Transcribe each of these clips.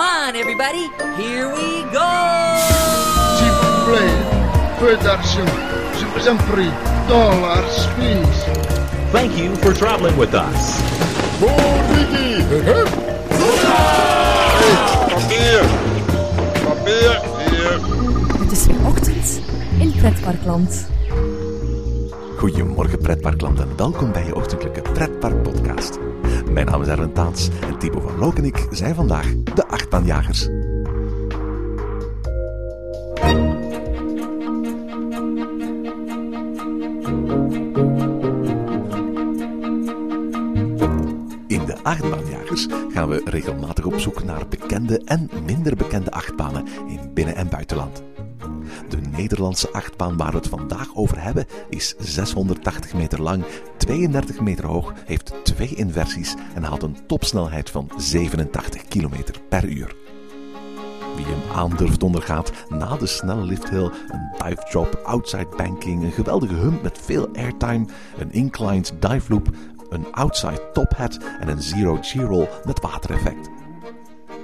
Come on, everybody. Here we go. S'il vous plaît, peu d'argent. Je vous en prie. Dollars, please. Thank you for traveling with us. Papier! Papier! Hier! Het is weer ochtend in Pretparkland. Goedemorgen pretparkland en welkom bij je ochtendelijke pretpark-podcast. Mijn naam is Erwin Taats en Thibaut van Loock en ik zijn vandaag de achtbaanjagers. In de achtbaanjagers gaan we regelmatig op zoek naar bekende en minder bekende achtbanen in binnen- en buitenland. De Nederlandse achtbaan waar we het vandaag over hebben is 680 meter lang, 32 meter hoog, heeft twee inversies en haalt een topsnelheid van 87 km per uur. Wie hem aandurft ondergaat na de snelle lifthill, een dive drop, outside banking, een geweldige hump met veel airtime, een inclined dive loop, een outside top hat en een zero G-roll met watereffect.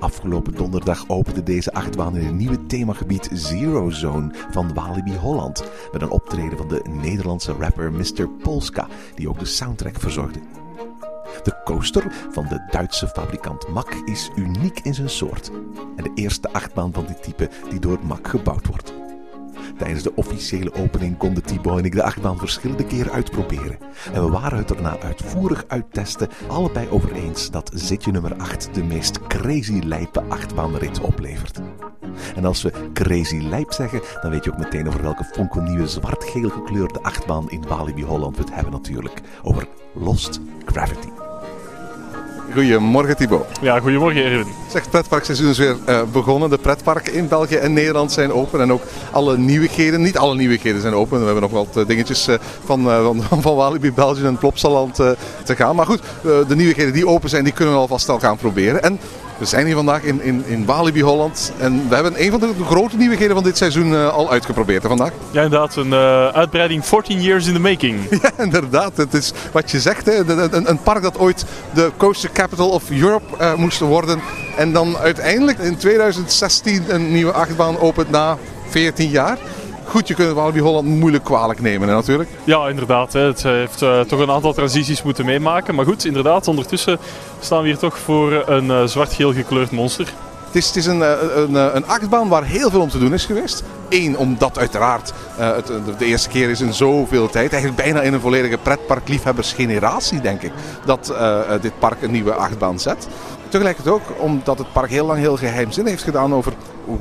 Afgelopen donderdag opende deze achtbaan in een nieuwe themagebied Zero Zone van Walibi Holland. Met een optreden van de Nederlandse rapper Mr. Polska, die ook de soundtrack verzorgde. De coaster van de Duitse fabrikant Mack is uniek in zijn soort. En de eerste achtbaan van dit type die door Mack gebouwd wordt. Tijdens de officiële opening konden Thibaut en ik de achtbaan verschillende keren uitproberen. En we waren het erna uitvoerig uittesten, allebei over eens dat zitje nummer 8 de meest crazy lijpe achtbaanrit oplevert. En als we crazy lijp zeggen, dan weet je ook meteen over welke fonkelnieuwe zwart-geel gekleurde achtbaan in Walibi Holland we het hebben natuurlijk. Over Lost Gravity. Goedemorgen Thibaut. Ja, goedemorgen Erwin. Zeg, pretparkseizoen is weer eh, begonnen. De pretparken in België en Nederland zijn open. En ook alle nieuwigheden, niet alle nieuwigheden zijn open. We hebben nog wat eh, dingetjes eh, van, van, van Walibi België en Plopsaland te gaan. Maar goed, de nieuwigheden die open zijn, die kunnen we alvast al gaan proberen. En we zijn hier vandaag in, in, in Walibi Holland. En we hebben een van de grote nieuwigheden van dit seizoen eh, al uitgeprobeerd hè, vandaag. Ja, inderdaad, een eh, uitbreiding 14 years in the making. Ja, inderdaad. Het is wat je zegt. Hè. Een, een park dat ooit de Coaster Capital of Europe eh, moest worden. En dan uiteindelijk in 2016 een nieuwe achtbaan opent na 14 jaar. Goed, je kunt Walibi Holland moeilijk kwalijk nemen hè, natuurlijk. Ja, inderdaad. Hè. Het heeft eh, toch een aantal transities moeten meemaken. Maar goed, inderdaad, ondertussen staan we hier toch voor een eh, zwart-geel gekleurd monster. Het is, het is een, eh, een, een achtbaan waar heel veel om te doen is geweest. Eén, omdat uiteraard het de- eerste keer is in zoveel tijd, eigenlijk bijna in een volledige pretparkliefhebbersgeneratie denk ik, dat dit park een nieuwe achtbaan zet. Tegelijkertijd ook omdat het park heel lang heel geheimzinnig heeft gedaan over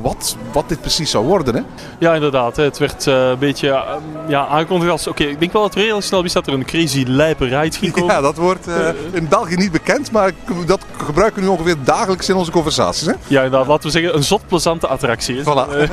wat, wat dit precies zou worden. Hè? Ja, inderdaad. Het werd eh, een beetje eh, ja, aangekondigd als... Oké, ik denk wel dat er heel snel wist dat er een crazy lijpe ride ging komen. Ja, dat wordt eh, in België niet bekend, maar dat gebruiken we nu ongeveer dagelijks in onze conversaties. Hè? Ja, inderdaad. Laten we zeggen, een zot plezante attractie. Voilà.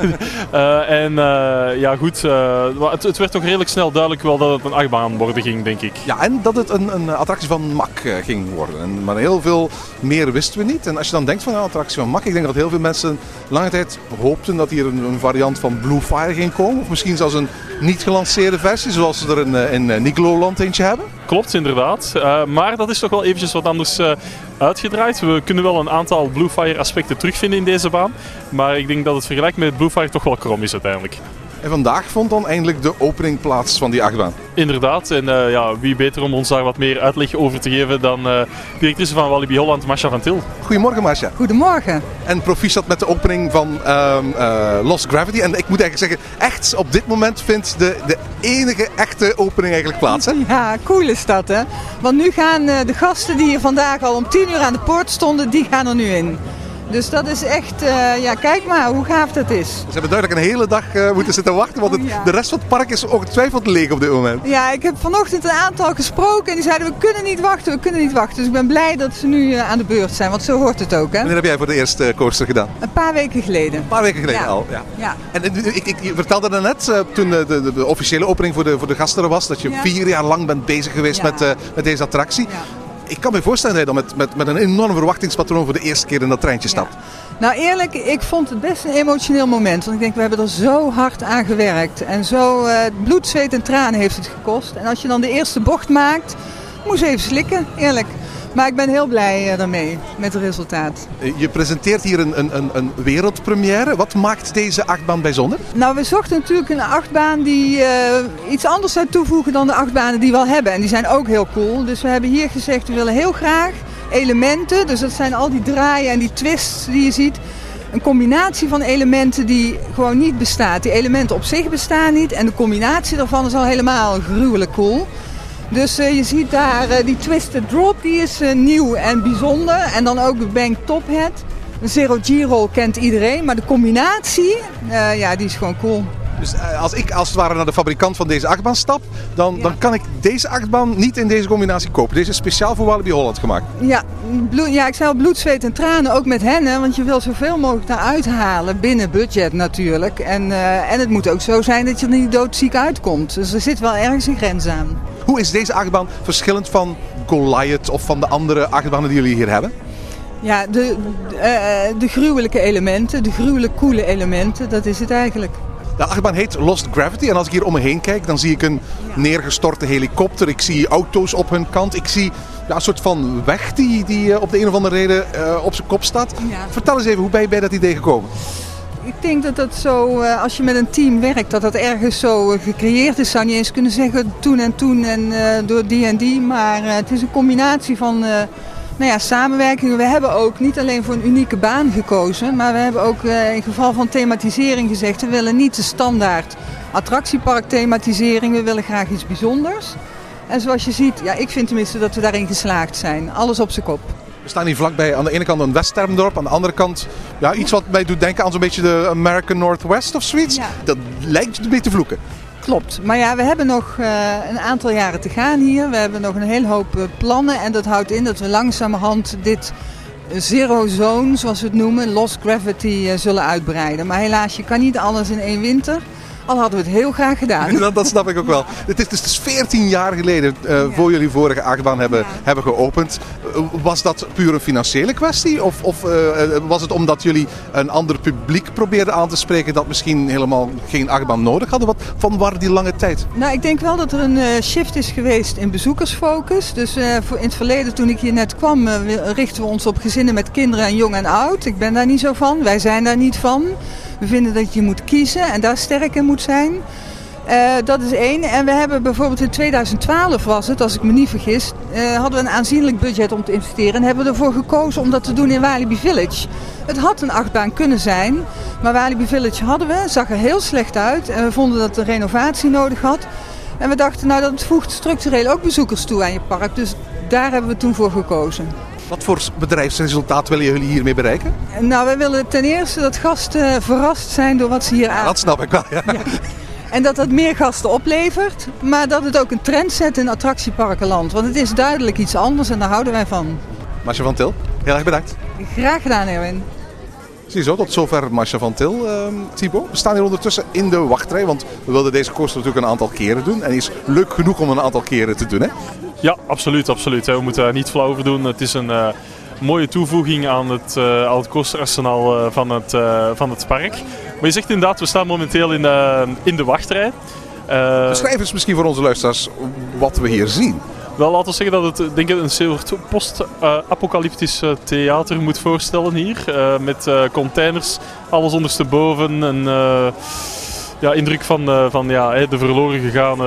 Eh, en eh, ja, goed. eh, het, het werd toch redelijk snel duidelijk wel dat het een achtbaan worden ging, denk ik. Ja, en dat het een, een attractie van Mack eh, ging worden. En, maar heel veel meer wisten we niet. En als je dan denkt van een attractie van Mack, ik denk dat heel veel mensen lange tijd hoopten dat hier een, een variant van Blue Fire ging komen. Of misschien zelfs een niet gelanceerde versie, zoals ze er in, in Nigloland eentje hebben. Klopt, inderdaad. Eh, maar dat is toch wel eventjes wat anders eh, uitgedraaid. We kunnen wel een aantal Bluefire aspecten terugvinden in deze baan. Maar ik denk dat het vergelijk met Bluefire toch wel krom is uiteindelijk. En vandaag vond dan eindelijk de opening plaats van die achtbaan. Inderdaad. En eh, ja, wie beter om ons daar wat meer uitleg over te geven dan eh directrice van Walibi Holland, Masha van Til. Goedemorgen Marcia. Goedemorgen. En proficiat met de opening van ehm, eh, Lost Gravity. En ik moet eigenlijk zeggen, echt op dit moment vindt de, de enige echte opening eigenlijk plaats. Hè? Ja, cool is dat hè. Want nu gaan eh, de gasten die hier vandaag al om 10 uur aan de poort stonden, die gaan er nu in. Dus dat is echt, eh, ja kijk maar hoe gaaf dat is. Ze hebben duidelijk een hele dag eh, moeten zitten wachten, want het- Oh, ja. de rest van het park is ongetwijfeld leeg op dit moment. Ja, ik heb vanochtend een aantal gesproken en die zeiden we kunnen niet wachten, we kunnen niet wachten. Dus ik ben blij dat ze nu eh, aan de beurt zijn, want zo hoort het ook hè. Wanneer heb jij voor de eerste coaster gedaan? Een paar weken geleden. Een paar weken geleden Ja. al. Ja. Ja. En ik, ik, je vertelde daarnet, toen de, de, de officiële opening voor de, voor de gasten er was, dat je vier jaar lang bent bezig geweest met, met deze attractie. Ik kan me voorstellen dat je dan met, met, met een enorm verwachtingspatroon voor de eerste keer in dat treintje stapt. Nou eerlijk, ik vond het best een emotioneel moment. Want ik denk, we hebben er zo hard aan gewerkt. En zo eh, bloed, zweet en tranen heeft het gekost. En als je dan de eerste bocht maakt, moest je even slikken, eerlijk. Maar ik ben heel blij eh, daarmee, met het resultaat. Eh, Je presenteert hier een, een, een, wereldpremière. Wat maakt deze achtbaan bijzonder? Nou, we zochten natuurlijk een achtbaan die eh, iets anders zou toevoegen dan de achtbanen die we al hebben. En die zijn ook heel cool. Dus we hebben hier gezegd, we willen heel graag elementen. Dus dat zijn al die draaien en die twists die je ziet. Een combinatie van elementen die gewoon niet bestaat. Die elementen op zich bestaan niet. En de combinatie daarvan is al helemaal gruwelijk cool. Dus eh, je ziet daar eh, die Twisted Drop, die is eh, nieuw en bijzonder. En dan ook de Bank Top Hat. De Zero G-roll kent iedereen, maar de combinatie, ja, die is gewoon cool. Dus als ik als het ware naar de fabrikant van deze achtbaan stap, dan, dan kan ik deze achtbaan niet in deze combinatie kopen. Deze is speciaal voor Walibi Holland gemaakt. Ja, bloed, ja ik zei al bloed, zweet en tranen, ook met hen. Hè, want je wil zoveel mogelijk daaruit halen, binnen budget natuurlijk. En, en het moet ook zo zijn dat je er niet doodziek uitkomt. Dus er zit wel ergens een grens aan. Hoe is deze achtbaan verschillend van Goliath of van de andere achtbanen die jullie hier hebben? Ja, de, de, eh, de gruwelijke elementen, de gruwelijk coole elementen, dat is het eigenlijk. De achtbaan heet Lost Gravity en als ik hier om me heen kijk, dan zie ik een neergestorte helikopter. Ik zie auto's op hun kant. Ik zie ja, een soort van weg die, die eh, op de een of andere reden eh, op zijn kop staat. Ja. Vertel eens even, hoe ben je bij dat idee gekomen? Ik denk dat dat zo, eh, als je met een team werkt, dat dat ergens zo eh, gecreëerd is. Zou je eens kunnen zeggen toen en toen en eh, door die en die. Maar het is een combinatie van nou ja, samenwerkingen. We hebben ook niet alleen voor een unieke baan gekozen. Maar we hebben ook in geval van thematisering gezegd. We willen niet de standaard attractiepark thematisering. We willen graag iets bijzonders. En zoals je ziet, ja, ik vind tenminste dat we daarin geslaagd zijn. Alles op zijn kop. We staan hier vlakbij aan de ene kant een Westtermdorp, aan de andere kant ja, iets wat mij doet denken aan zo'n beetje de American Northwest of zoiets. Ja. Dat lijkt een beetje te vloeken. Klopt. Maar ja, we hebben nog eh, een aantal jaren te gaan hier. We hebben nog een hele hoop eh, plannen. En dat houdt in dat we langzamerhand dit zero zone, zoals we het noemen, lost gravity, eh, zullen uitbreiden. Maar helaas, je kan niet alles in één winter. Al hadden we het heel graag gedaan. Dat, dat snap ik ook wel. Het is, is 14 jaar geleden eh, voor jullie vorige achtbaan hebben, Ja. hebben geopend. Eh, was dat puur een financiële kwestie? Of, of eh, was het omdat jullie een ander publiek probeerden aan te spreken dat misschien helemaal geen achtbaan nodig hadden? Wat van waar die lange tijd? Nou, ik denk wel dat er een shift is geweest in bezoekersfocus. Dus voor in het verleden, toen ik hier net kwam, we- richten we ons op gezinnen met kinderen en jong en oud. Ik ben daar niet zo van. Wij zijn daar niet van. We vinden dat je moet kiezen en daar sterk in moet zijn. Eh, dat is één. En we hebben bijvoorbeeld in 2012 was het, als ik me niet vergis, eh, hadden we een aanzienlijk budget om te investeren. En hebben we ervoor gekozen om dat te doen in Walibi Village. Het had een achtbaan kunnen zijn, maar Walibi Village hadden we, zag er heel slecht uit. En we vonden dat een renovatie nodig had. En we dachten, nou dat voegt structureel ook bezoekers toe aan je park. Dus daar hebben we toen voor gekozen. Wat voor bedrijfsresultaat willen jullie hiermee bereiken? En Nou, we willen ten eerste dat gasten verrast zijn door wat ze hier aan. Dat snap ik wel. Ja. En dat dat meer gasten oplevert, maar dat het ook een trend zet in attractieparkenland. Want het is duidelijk iets anders en daar houden wij van. Marcia van Til, heel erg bedankt. Graag gedaan, Erwin. Ziezo, tot zover Marcia van Til. Ehm Thibaut, we staan hier ondertussen in de wachtrij, want we wilden deze coaster natuurlijk een aantal keren doen. En die is leuk genoeg om een aantal keren te doen, hè? Ja, absoluut, absoluut. We moeten daar niet flauw over doen. Het is een eh, mooie toevoeging aan het, eh aan het eh, van, het, van het park. Maar je zegt inderdaad, we staan momenteel in, de in de wachtrij. Beschrijf eens misschien voor onze luisteraars wat we hier zien. Wel, laten we zeggen dat het denk ik, een soort post-apocalyptisch theater moet voorstellen hier. Met containers, alles ondersteboven. En ja, indruk van, eh, van ja, de verloren gegaan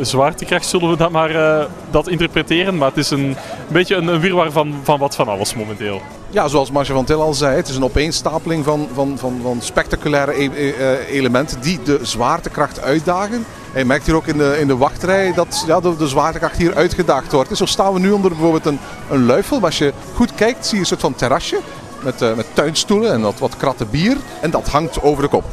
zwaartekracht zullen we dat maar eh, dat interpreteren. Maar het is een, beetje een, een wirwar van, van wat van alles momenteel. Ja, zoals Marcia van Til al zei, het is een opeenstapeling van, van, van, van spectaculaire e- e- eh, elementen die de zwaartekracht uitdagen. En je merkt hier ook in de, in de wachtrij dat ja, de, zwaartekracht hier uitgedaagd wordt. Zo staan we nu onder bijvoorbeeld een, een luifel. Maar als je goed kijkt, zie je een soort van terrasje met, met tuinstoelen en wat, wat kratten bier. En dat hangt over de kop.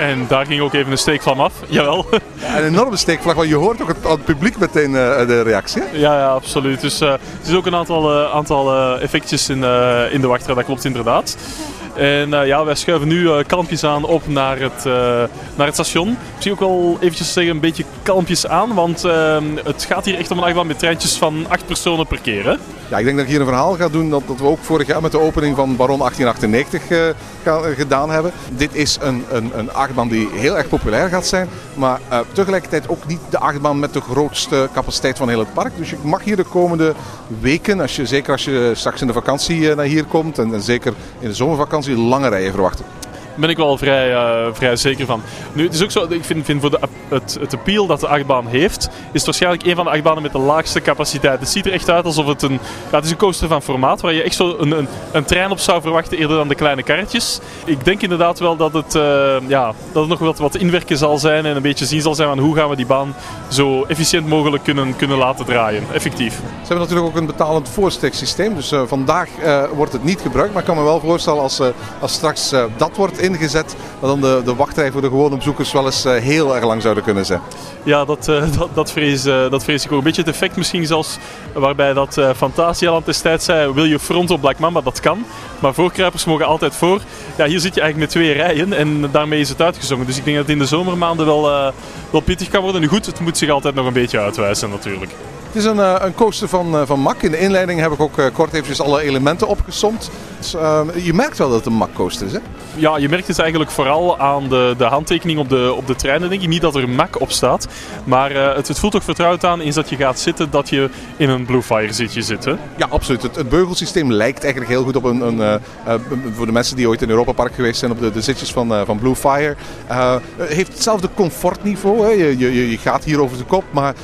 En daar ging ook even een steekvlam af. Jawel. Ja, een enorme steekvlag, want je hoort ook het, het publiek meteen eh, de reactie. Ja, ja absoluut. Dus eh, er is ook een aantal, eh, aantal effectjes in, in de wachtrij, dat klopt inderdaad. En eh, ja, wij schuiven nu eh, kalmpjes aan op naar het, eh, naar het station. Misschien ook wel eventjes zeggen, een beetje kalmpjes aan, want eh, het gaat hier echt om een achtbaan met treintjes van acht personen per keer. Hè? Ja, ik denk dat ik hier een verhaal ga doen dat, dat we ook vorig jaar met de opening van Baron 1898 eh, ga- eh, gedaan hebben. Dit is een, een, een achtbaan die heel erg populair gaat zijn, maar tegelijkertijd ook niet de achtbaan met de grootste capaciteit van heel het park. Dus je mag hier de komende weken, als je, zeker als je straks in de vakantie naar hier komt en, en zeker in de zomervakantie, lange rijen verwachten ben ik wel vrij, uh, vrij zeker van. Nu, het is ook zo, ik vind, vind voor de, het, het appeal dat de achtbaan heeft, is het waarschijnlijk een van de achtbanen met de laagste capaciteit. Het ziet er echt uit alsof het een, ja, het is een coaster van formaat waar je echt zo een, een, een trein op zou verwachten eerder dan de kleine karretjes. Ik denk inderdaad wel dat het, uh, ja, dat nog wat, wat inwerken zal zijn en een beetje zien zal zijn van hoe gaan we die baan zo efficiënt mogelijk kunnen, kunnen laten draaien. Effectief. Ze hebben natuurlijk ook een betalend voorsteksysteem, dus uh, vandaag wordt het niet gebruikt. Maar ik kan me wel voorstellen als, als straks dat wordt ingezet, dan de, de wachtrij voor de gewone bezoekers wel eens heel erg lang zouden kunnen zijn. Ja, dat, uh, dat, dat, vrees, uh, dat vrees ik ook. Een beetje het effect misschien zelfs waarbij dat uh, Fantasialand destijds zei, wil je front op Black Mamba? Dat kan. Maar voorkruipers mogen altijd voor. Ja, hier zit je eigenlijk met twee rijen en daarmee is het uitgezongen. Dus ik denk dat het in de zomermaanden wel, wel pittig kan worden. Nu goed, het moet zich altijd nog een beetje uitwijzen natuurlijk. Het is een, eh, een coaster van, eh, van MAC. In de inleiding heb ik ook eh, kort eventjes alle elementen opgesomd. Dus, je merkt wel dat het een MAC coaster is, hè? Ja, je merkt het eigenlijk vooral aan de, de handtekening op de, op de treinen, denk ik. Niet dat er MAC op staat. Maar het, het voelt ook vertrouwd aan eens dat je gaat zitten, dat je in een Bluefire zitje zit. Hè? Ja, absoluut. Het, het beugelsysteem lijkt eigenlijk heel goed op een... een voor de mensen die ooit in Europa Park geweest zijn, op de, de zitjes van, van Bluefire. heeft hetzelfde comfortniveau. Hè? Je, je, je gaat hier over de kop, maar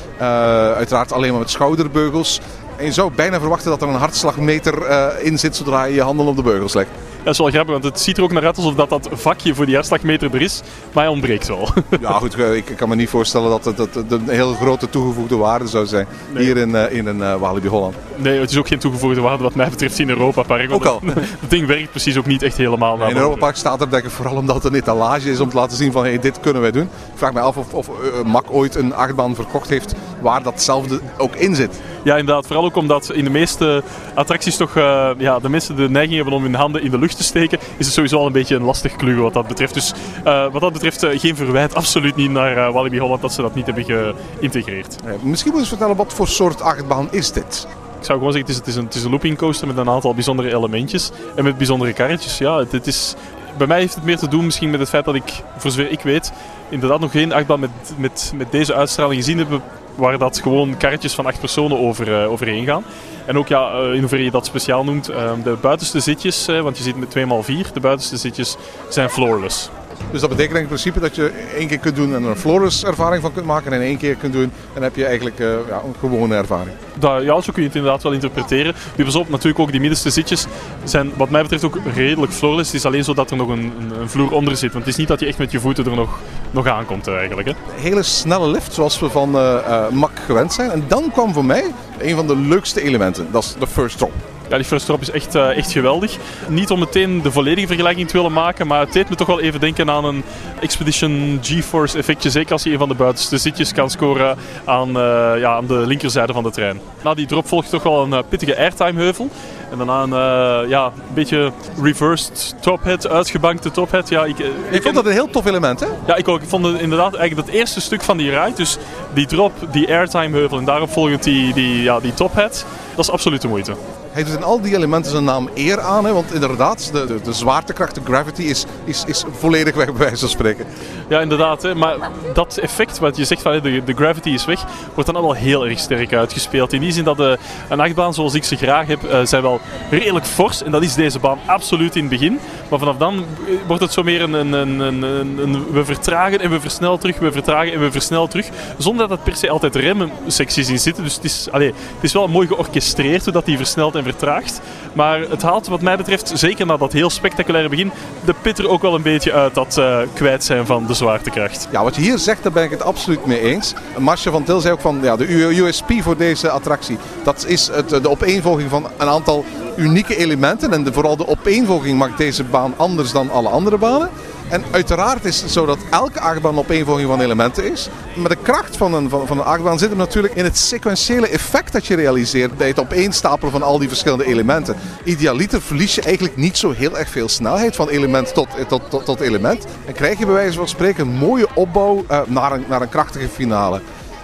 uiteraard alleen met schouderbeugels. En je zou bijna verwachten dat er een hartslagmeter uh, in zit zodra je je handen op de beugels legt. Dat is wel grappig, want het ziet er ook naar uit alsof dat, dat vakje voor die hartslagmeter er is. Maar hij ontbreekt wel. Ja, goed, ik kan me niet voorstellen dat het, dat een hele grote toegevoegde waarde zou zijn. Hier in, uh, in een uh, Walibi Holland. Nee, het is ook geen toegevoegde waarde wat mij betreft in Europa Park. Ook al. Het ding werkt precies ook niet echt helemaal naar In Europa Park staat er denk ik vooral omdat het een etalage is om te laten zien van hey, dit kunnen wij doen. Ik vraag me af of, of uh, Mac ooit een achtbaan verkocht heeft waar datzelfde ook in zit. Ja, inderdaad. Vooral ook omdat in de meeste attracties toch uh, ja, de mensen de neiging hebben om hun handen in de lucht te steken, is het sowieso al een beetje een lastig kluwen wat dat betreft. Dus uh, wat dat betreft uh, geen verwijt, absoluut niet naar Walibi Holland dat ze dat niet hebben geïntegreerd. Misschien moet je vertellen wat voor soort achtbaan is dit? Ik zou gewoon zeggen, het is, het is, een, het is een looping coaster met een aantal bijzondere elementjes en met bijzondere karretjes. Ja, het, het is, bij mij heeft het meer te doen misschien met het feit dat ik, voor zover ik weet, inderdaad nog geen achtbaan met, met, met deze uitstraling gezien heb waar dat gewoon karretjes van acht personen over, uh, overheen gaan. En ook ja, uh, in hoeverre je dat speciaal noemt, uh, de buitenste zitjes, want je zit met 2x4, de buitenste zitjes zijn floorless. Dus dat betekent in principe dat je één keer kunt doen en er een Flores ervaring van kunt maken en één keer kunt doen en heb je eigenlijk uh, ja, een gewone ervaring. Dat, ja, zo kun je het inderdaad wel interpreteren. Nu pas op, natuurlijk ook die middenste zitjes zijn wat mij betreft ook redelijk floorless. Het is alleen zo dat er nog een, een, een, vloer onder zit. Want het is niet dat je echt met je voeten er nog, nog aankomt eigenlijk. Hè. Hele snelle lift zoals we van uh, uh, Mac gewend zijn. En dan kwam voor mij een van de leukste elementen. Dat is de first drop. Ja, die first drop is echt, uh, echt geweldig. Niet om meteen de volledige vergelijking te willen maken, maar het deed me toch wel even denken aan een Expedition GeForce effectje. Zeker als je een van de buitenste zitjes kan scoren aan, uh, ja, aan de linkerzijde van de trein. Na die drop volgt toch wel een uh, pittige airtime heuvel. En daarna een ja, een beetje reversed tophead, uitgebankte tophead. Ja, ik, ik, ik vond dat een heel tof element, hè? Ja, ik ook. Ik vond het inderdaad eigenlijk dat eerste stuk van die ride. Dus die drop, die airtime heuvel en daarop volgend die, die, ja, die tophead. Dat is absoluut de moeite. Hij doet in al die elementen zijn naam eer aan. Hè, want inderdaad, de, de, de zwaartekracht, de gravity, is, is, is volledig weg bij wijze van spreken. Ja, inderdaad. Hè, maar dat effect wat je zegt van de, de gravity is weg, wordt dan allemaal heel erg sterk uitgespeeld. In die zin dat de, een achtbaan zoals ik ze graag heb, uh, zijn wel redelijk fors. En dat is deze baan absoluut in het begin. Maar vanaf dan wordt het zo meer een, een, een, een, we vertragen en we versnellen terug, we vertragen en we versnellen terug. Zonder dat er per se altijd remmen-secties in zitten. Dus het is, allez, het is wel mooi georchestreerd hoe dat die versnelt en vertraagt. Maar het haalt wat mij betreft, zeker na dat heel spectaculaire begin, de pit er ook wel een beetje uit dat uh, kwijt zijn van de zwaartekracht. Ja, wat je hier zegt, daar ben ik het absoluut mee eens. Marcia van Til zei ook van ja, de USP voor deze attractie, dat is het, de opeenvolging van een aantal unieke elementen. En de, vooral de opeenvolging maakt deze baan anders dan alle andere banen. En uiteraard is het zo dat elke achtbaan een opeenvolging van elementen is. Maar de kracht van een, van, van een achtbaan zit hem natuurlijk in het sequentiële effect dat je realiseert bij het opeenstapelen van al die verschillende elementen. Idealiter verlies je eigenlijk niet zo heel erg veel snelheid van element tot, tot, tot, tot element. En krijg je bij wijze van spreken een mooie opbouw uh, naar, een, naar een krachtige finale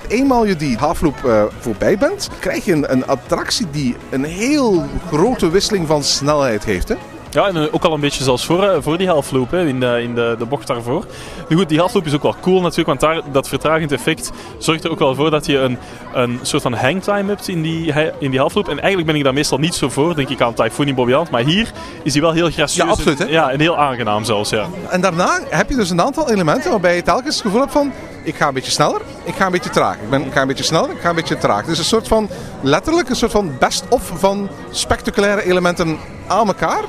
eenmaal je die halfloop uh, voorbij bent, krijg je een, een, attractie die een heel grote wisseling van snelheid heeft. Hè? Ja, en eh, ook al een beetje zoals voor, eh, voor die halfloop, hè, in, de, in de, de bocht daarvoor. Nu goed, die halfloop is ook wel cool natuurlijk, want daar, dat vertragend effect zorgt er ook wel voor dat je een, een soort van hangtime hebt in die, in die halfloop. En eigenlijk ben ik daar meestal niet zo voor, denk ik aan Typhoon in Bobbejaand. Maar hier is die wel heel gracieus. Ja, absoluut, hè? Ja, en heel aangenaam zelfs, ja. En daarna heb je dus een aantal elementen waarbij je telkens het gevoel hebt van... Ik ga een beetje sneller, ik ga een beetje traag. Ik, ben, ik ga een beetje sneller, ik ga een beetje traag. Dus een soort van, letterlijk een soort van best-of van spectaculaire elementen aan elkaar.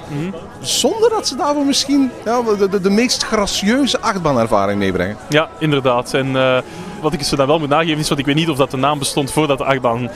Zonder dat ze daarvoor misschien ja, de, de, de meest gracieuze achtbaanervaring meebrengen. Ja, inderdaad. En eh, wat ik ze dan wel moet nageven is, want ik weet niet of dat de naam bestond voordat de achtbaan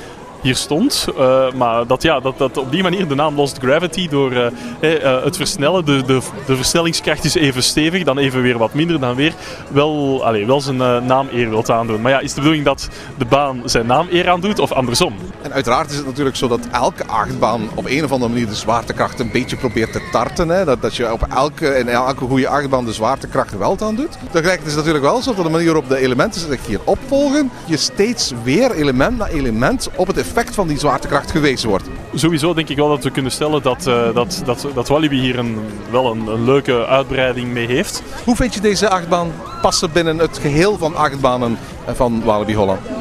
hier stond. eh, maar dat, ja, dat, dat op die manier de naam Lost Gravity door eh, eh, het versnellen. De, de, de versnellingskracht is even stevig, dan even weer wat minder, dan weer wel, allee, wel zijn naam eer wilt aandoen. Maar ja, is de bedoeling dat de baan zijn naam eer aandoet of andersom? En uiteraard is het natuurlijk zo dat elke achtbaan op een of andere manier de zwaartekracht een beetje probeert te tarten. Hè? Dat, dat je op elke, in elke goede achtbaan de zwaartekracht wel aan doet. Tegelijkertijd is het natuurlijk wel zo dat de manier waarop de elementen zich hier opvolgen, je steeds weer element na element op het effect van die zwaartekracht gewezen wordt. Sowieso denk ik wel dat we kunnen stellen dat, eh, dat, dat, dat Walibi hier een, wel een, een leuke uitbreiding mee heeft. Hoe vind je deze achtbaan passen binnen het geheel van achtbanen van Walibi Holland?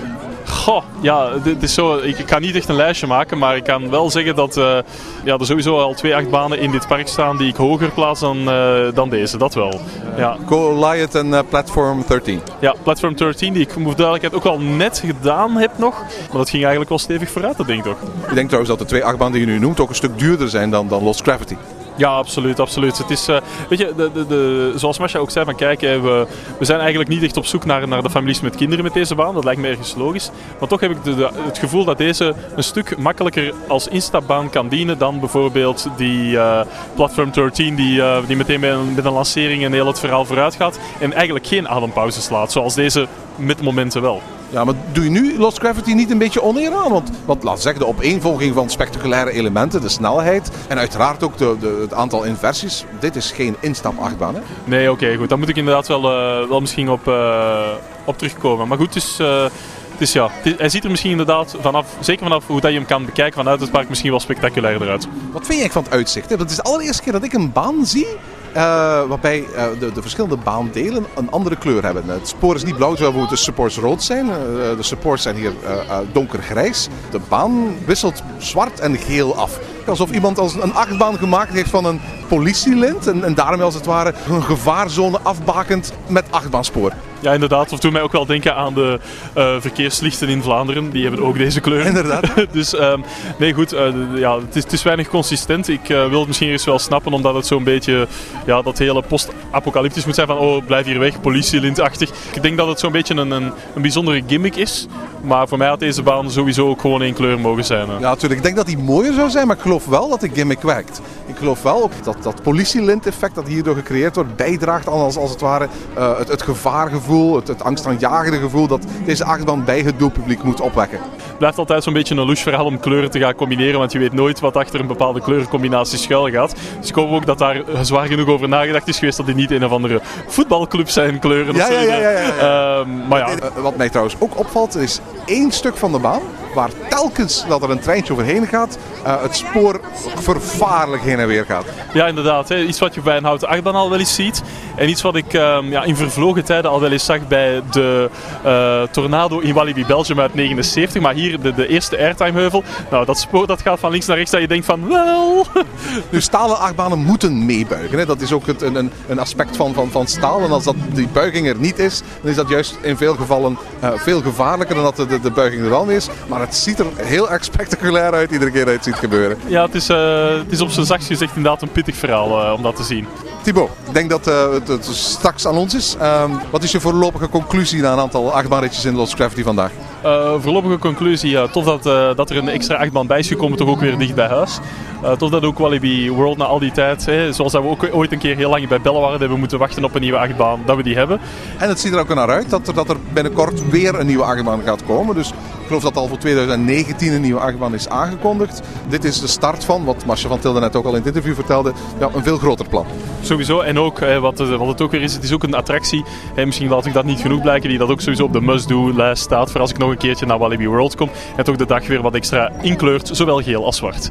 Goh, ja, dit is zo, ik, ik kan niet echt een lijstje maken, maar ik kan wel zeggen dat eh, ja, er sowieso al twee achtbanen in dit park staan die ik hoger plaats dan, eh, dan deze, dat wel. Ja. Goliath en eh, Platform 13. ja, Platform 13, die ik voor duidelijkheid ook al net gedaan heb nog, maar dat ging eigenlijk wel stevig vooruit, dat denk ik toch. Ik denk trouwens dat de twee achtbanen die je nu noemt ook een stuk duurder zijn dan, dan Lost Gravity. Ja, absoluut, absoluut. Het is, eh, weet je, de, de, de, zoals Masha ook zei, van kijk, hè, we, we zijn eigenlijk niet echt op zoek naar, naar de families met kinderen met deze baan. Dat lijkt me ergens logisch. Maar toch heb ik de, het gevoel dat deze een stuk makkelijker als instapbaan kan dienen dan bijvoorbeeld die eh, Platform 13, die, eh, die meteen met een, een lancering en heel het verhaal vooruit gaat. En eigenlijk geen adempauze slaat, zoals deze met momenten wel. Ja, maar doe je nu Lost Gravity niet een beetje oneer aan? Want, want laat zeggen, de opeenvolging van spectaculaire elementen, de snelheid en uiteraard ook de, de, het aantal inversies. Dit is geen instap-achtbaan, hè? Nee, oké, goed. Daar moet ik inderdaad wel, eh, wel misschien op, eh, op terugkomen. Maar goed, eh, het is, ja, hij ziet er misschien inderdaad vanaf, zeker vanaf hoe dat je hem kan bekijken vanuit het park, misschien wel spectaculairder uit. Wat vind je eigenlijk van het uitzicht? hè? Want Het is de allereerste keer dat ik een baan zie waarbij eh, de, de verschillende baandelen een andere kleur hebben. Het spoor is niet blauw, terwijl de supports rood zijn. Eh, de supports zijn hier eh, eh, donkergrijs. De baan wisselt zwart en geel af. Alsof iemand als een achtbaan gemaakt heeft van een politielint. En, en daarmee als het ware een gevaarzone afbakend met achtbaanspoor. Ja, inderdaad. Of doet mij ook wel denken aan de eh, verkeerslichten in Vlaanderen. Die hebben ook deze kleur. Inderdaad. dus ehm, nee, goed. eh, ja, het, is, het is weinig consistent. Ik eh, wil het misschien eens wel snappen, omdat het zo'n beetje ja, dat hele post-apocalyptisch moet zijn van oh, blijf hier weg, politielintachtig. Ik denk dat het zo'n beetje een, een, een bijzondere gimmick is. Maar voor mij had deze baan sowieso ook gewoon één kleur mogen zijn. hè. Ja, natuurlijk. Ik denk dat die mooier zou zijn, maar ik geloof wel dat de gimmick werkt. Ik geloof wel dat dat politielint-effect dat hierdoor gecreëerd wordt, bijdraagt aan als, als het ware eh, het, het gevaargevoel, het, het angstaanjagende gevoel dat deze achtbaan bij het doelpubliek moet opwekken. Het blijft altijd zo'n beetje een louche verhaal om kleuren te gaan combineren, want je weet nooit wat achter een bepaalde kleurencombinatie schuil gaat. Dus ik hoop ook dat daar eh, zwaar genoeg over nagedacht is geweest dat dit niet een of andere voetbalclub zijn kleuren. of Ja, zo. ja, ja, ja, ja, ja. Ehm, maar ja, Eh, Wat mij trouwens ook opvalt, is één stuk van de baan waar telkens dat er een treintje overheen gaat, eh, het spoor vervaarlijk heen en weer gaat. ja, inderdaad. Hè. Iets wat je bij een houten achtbaan al wel eens ziet. En iets wat ik ehm, ja, in vervlogen tijden al wel eens zag bij de eh, Tornado in Walibi Belgium uit 79. Maar hier de, de eerste airtime heuvel. Nou, dat spoor dat gaat van links naar rechts dat je denkt van wel... Dus stalen achtbanen moeten meebuigen. Hè. Dat is ook het, een, een- aspect van, van, van staal. En als dat, die buiging er niet is, dan is dat juist in veel gevallen eh, veel gevaarlijker dan dat de, de, de buiging er wel mee is. Maar het ziet er heel erg spectaculair uit iedere keer dat je het ziet gebeuren. Ja, het is, eh, het is op zijn zachtst gezegd inderdaad een pittig verhaal eh, om dat te zien. Thibaut, ik denk dat eh, het, het straks aan ons is. Ehm, wat is je voorlopige conclusie na een aantal achtbaanritjes in Lost Gravity vandaag? Eh, voorlopige conclusie, ja, tof dat, eh, dat er een extra achtbaan bij is gekomen, toch ook weer dicht bij huis. Eh, tof dat ook Walibi World na al die tijd, hè, zoals dat we ook ooit een keer heel lang bij Bellen waren, hebben moeten wachten op een nieuwe achtbaan, dat we die hebben. En het ziet er ook naar uit dat er, dat er binnenkort weer een nieuwe achtbaan gaat komen. Dus ik geloof dat al voor 2019 een nieuwe achtbaan is aangekondigd. Dit is de start van, wat Marcia van Tilde net ook al in het interview vertelde, ja, een veel groter plan. Sowieso, en ook hè, wat, het- wat het ook weer is, het is ook een attractie. Hè, misschien laat ik dat niet genoeg blijken, die dat ook sowieso op de must-do-lijst staat voor als ik nog een keertje naar Walibi World kom. En toch de dag weer wat extra inkleurt, zowel geel als zwart.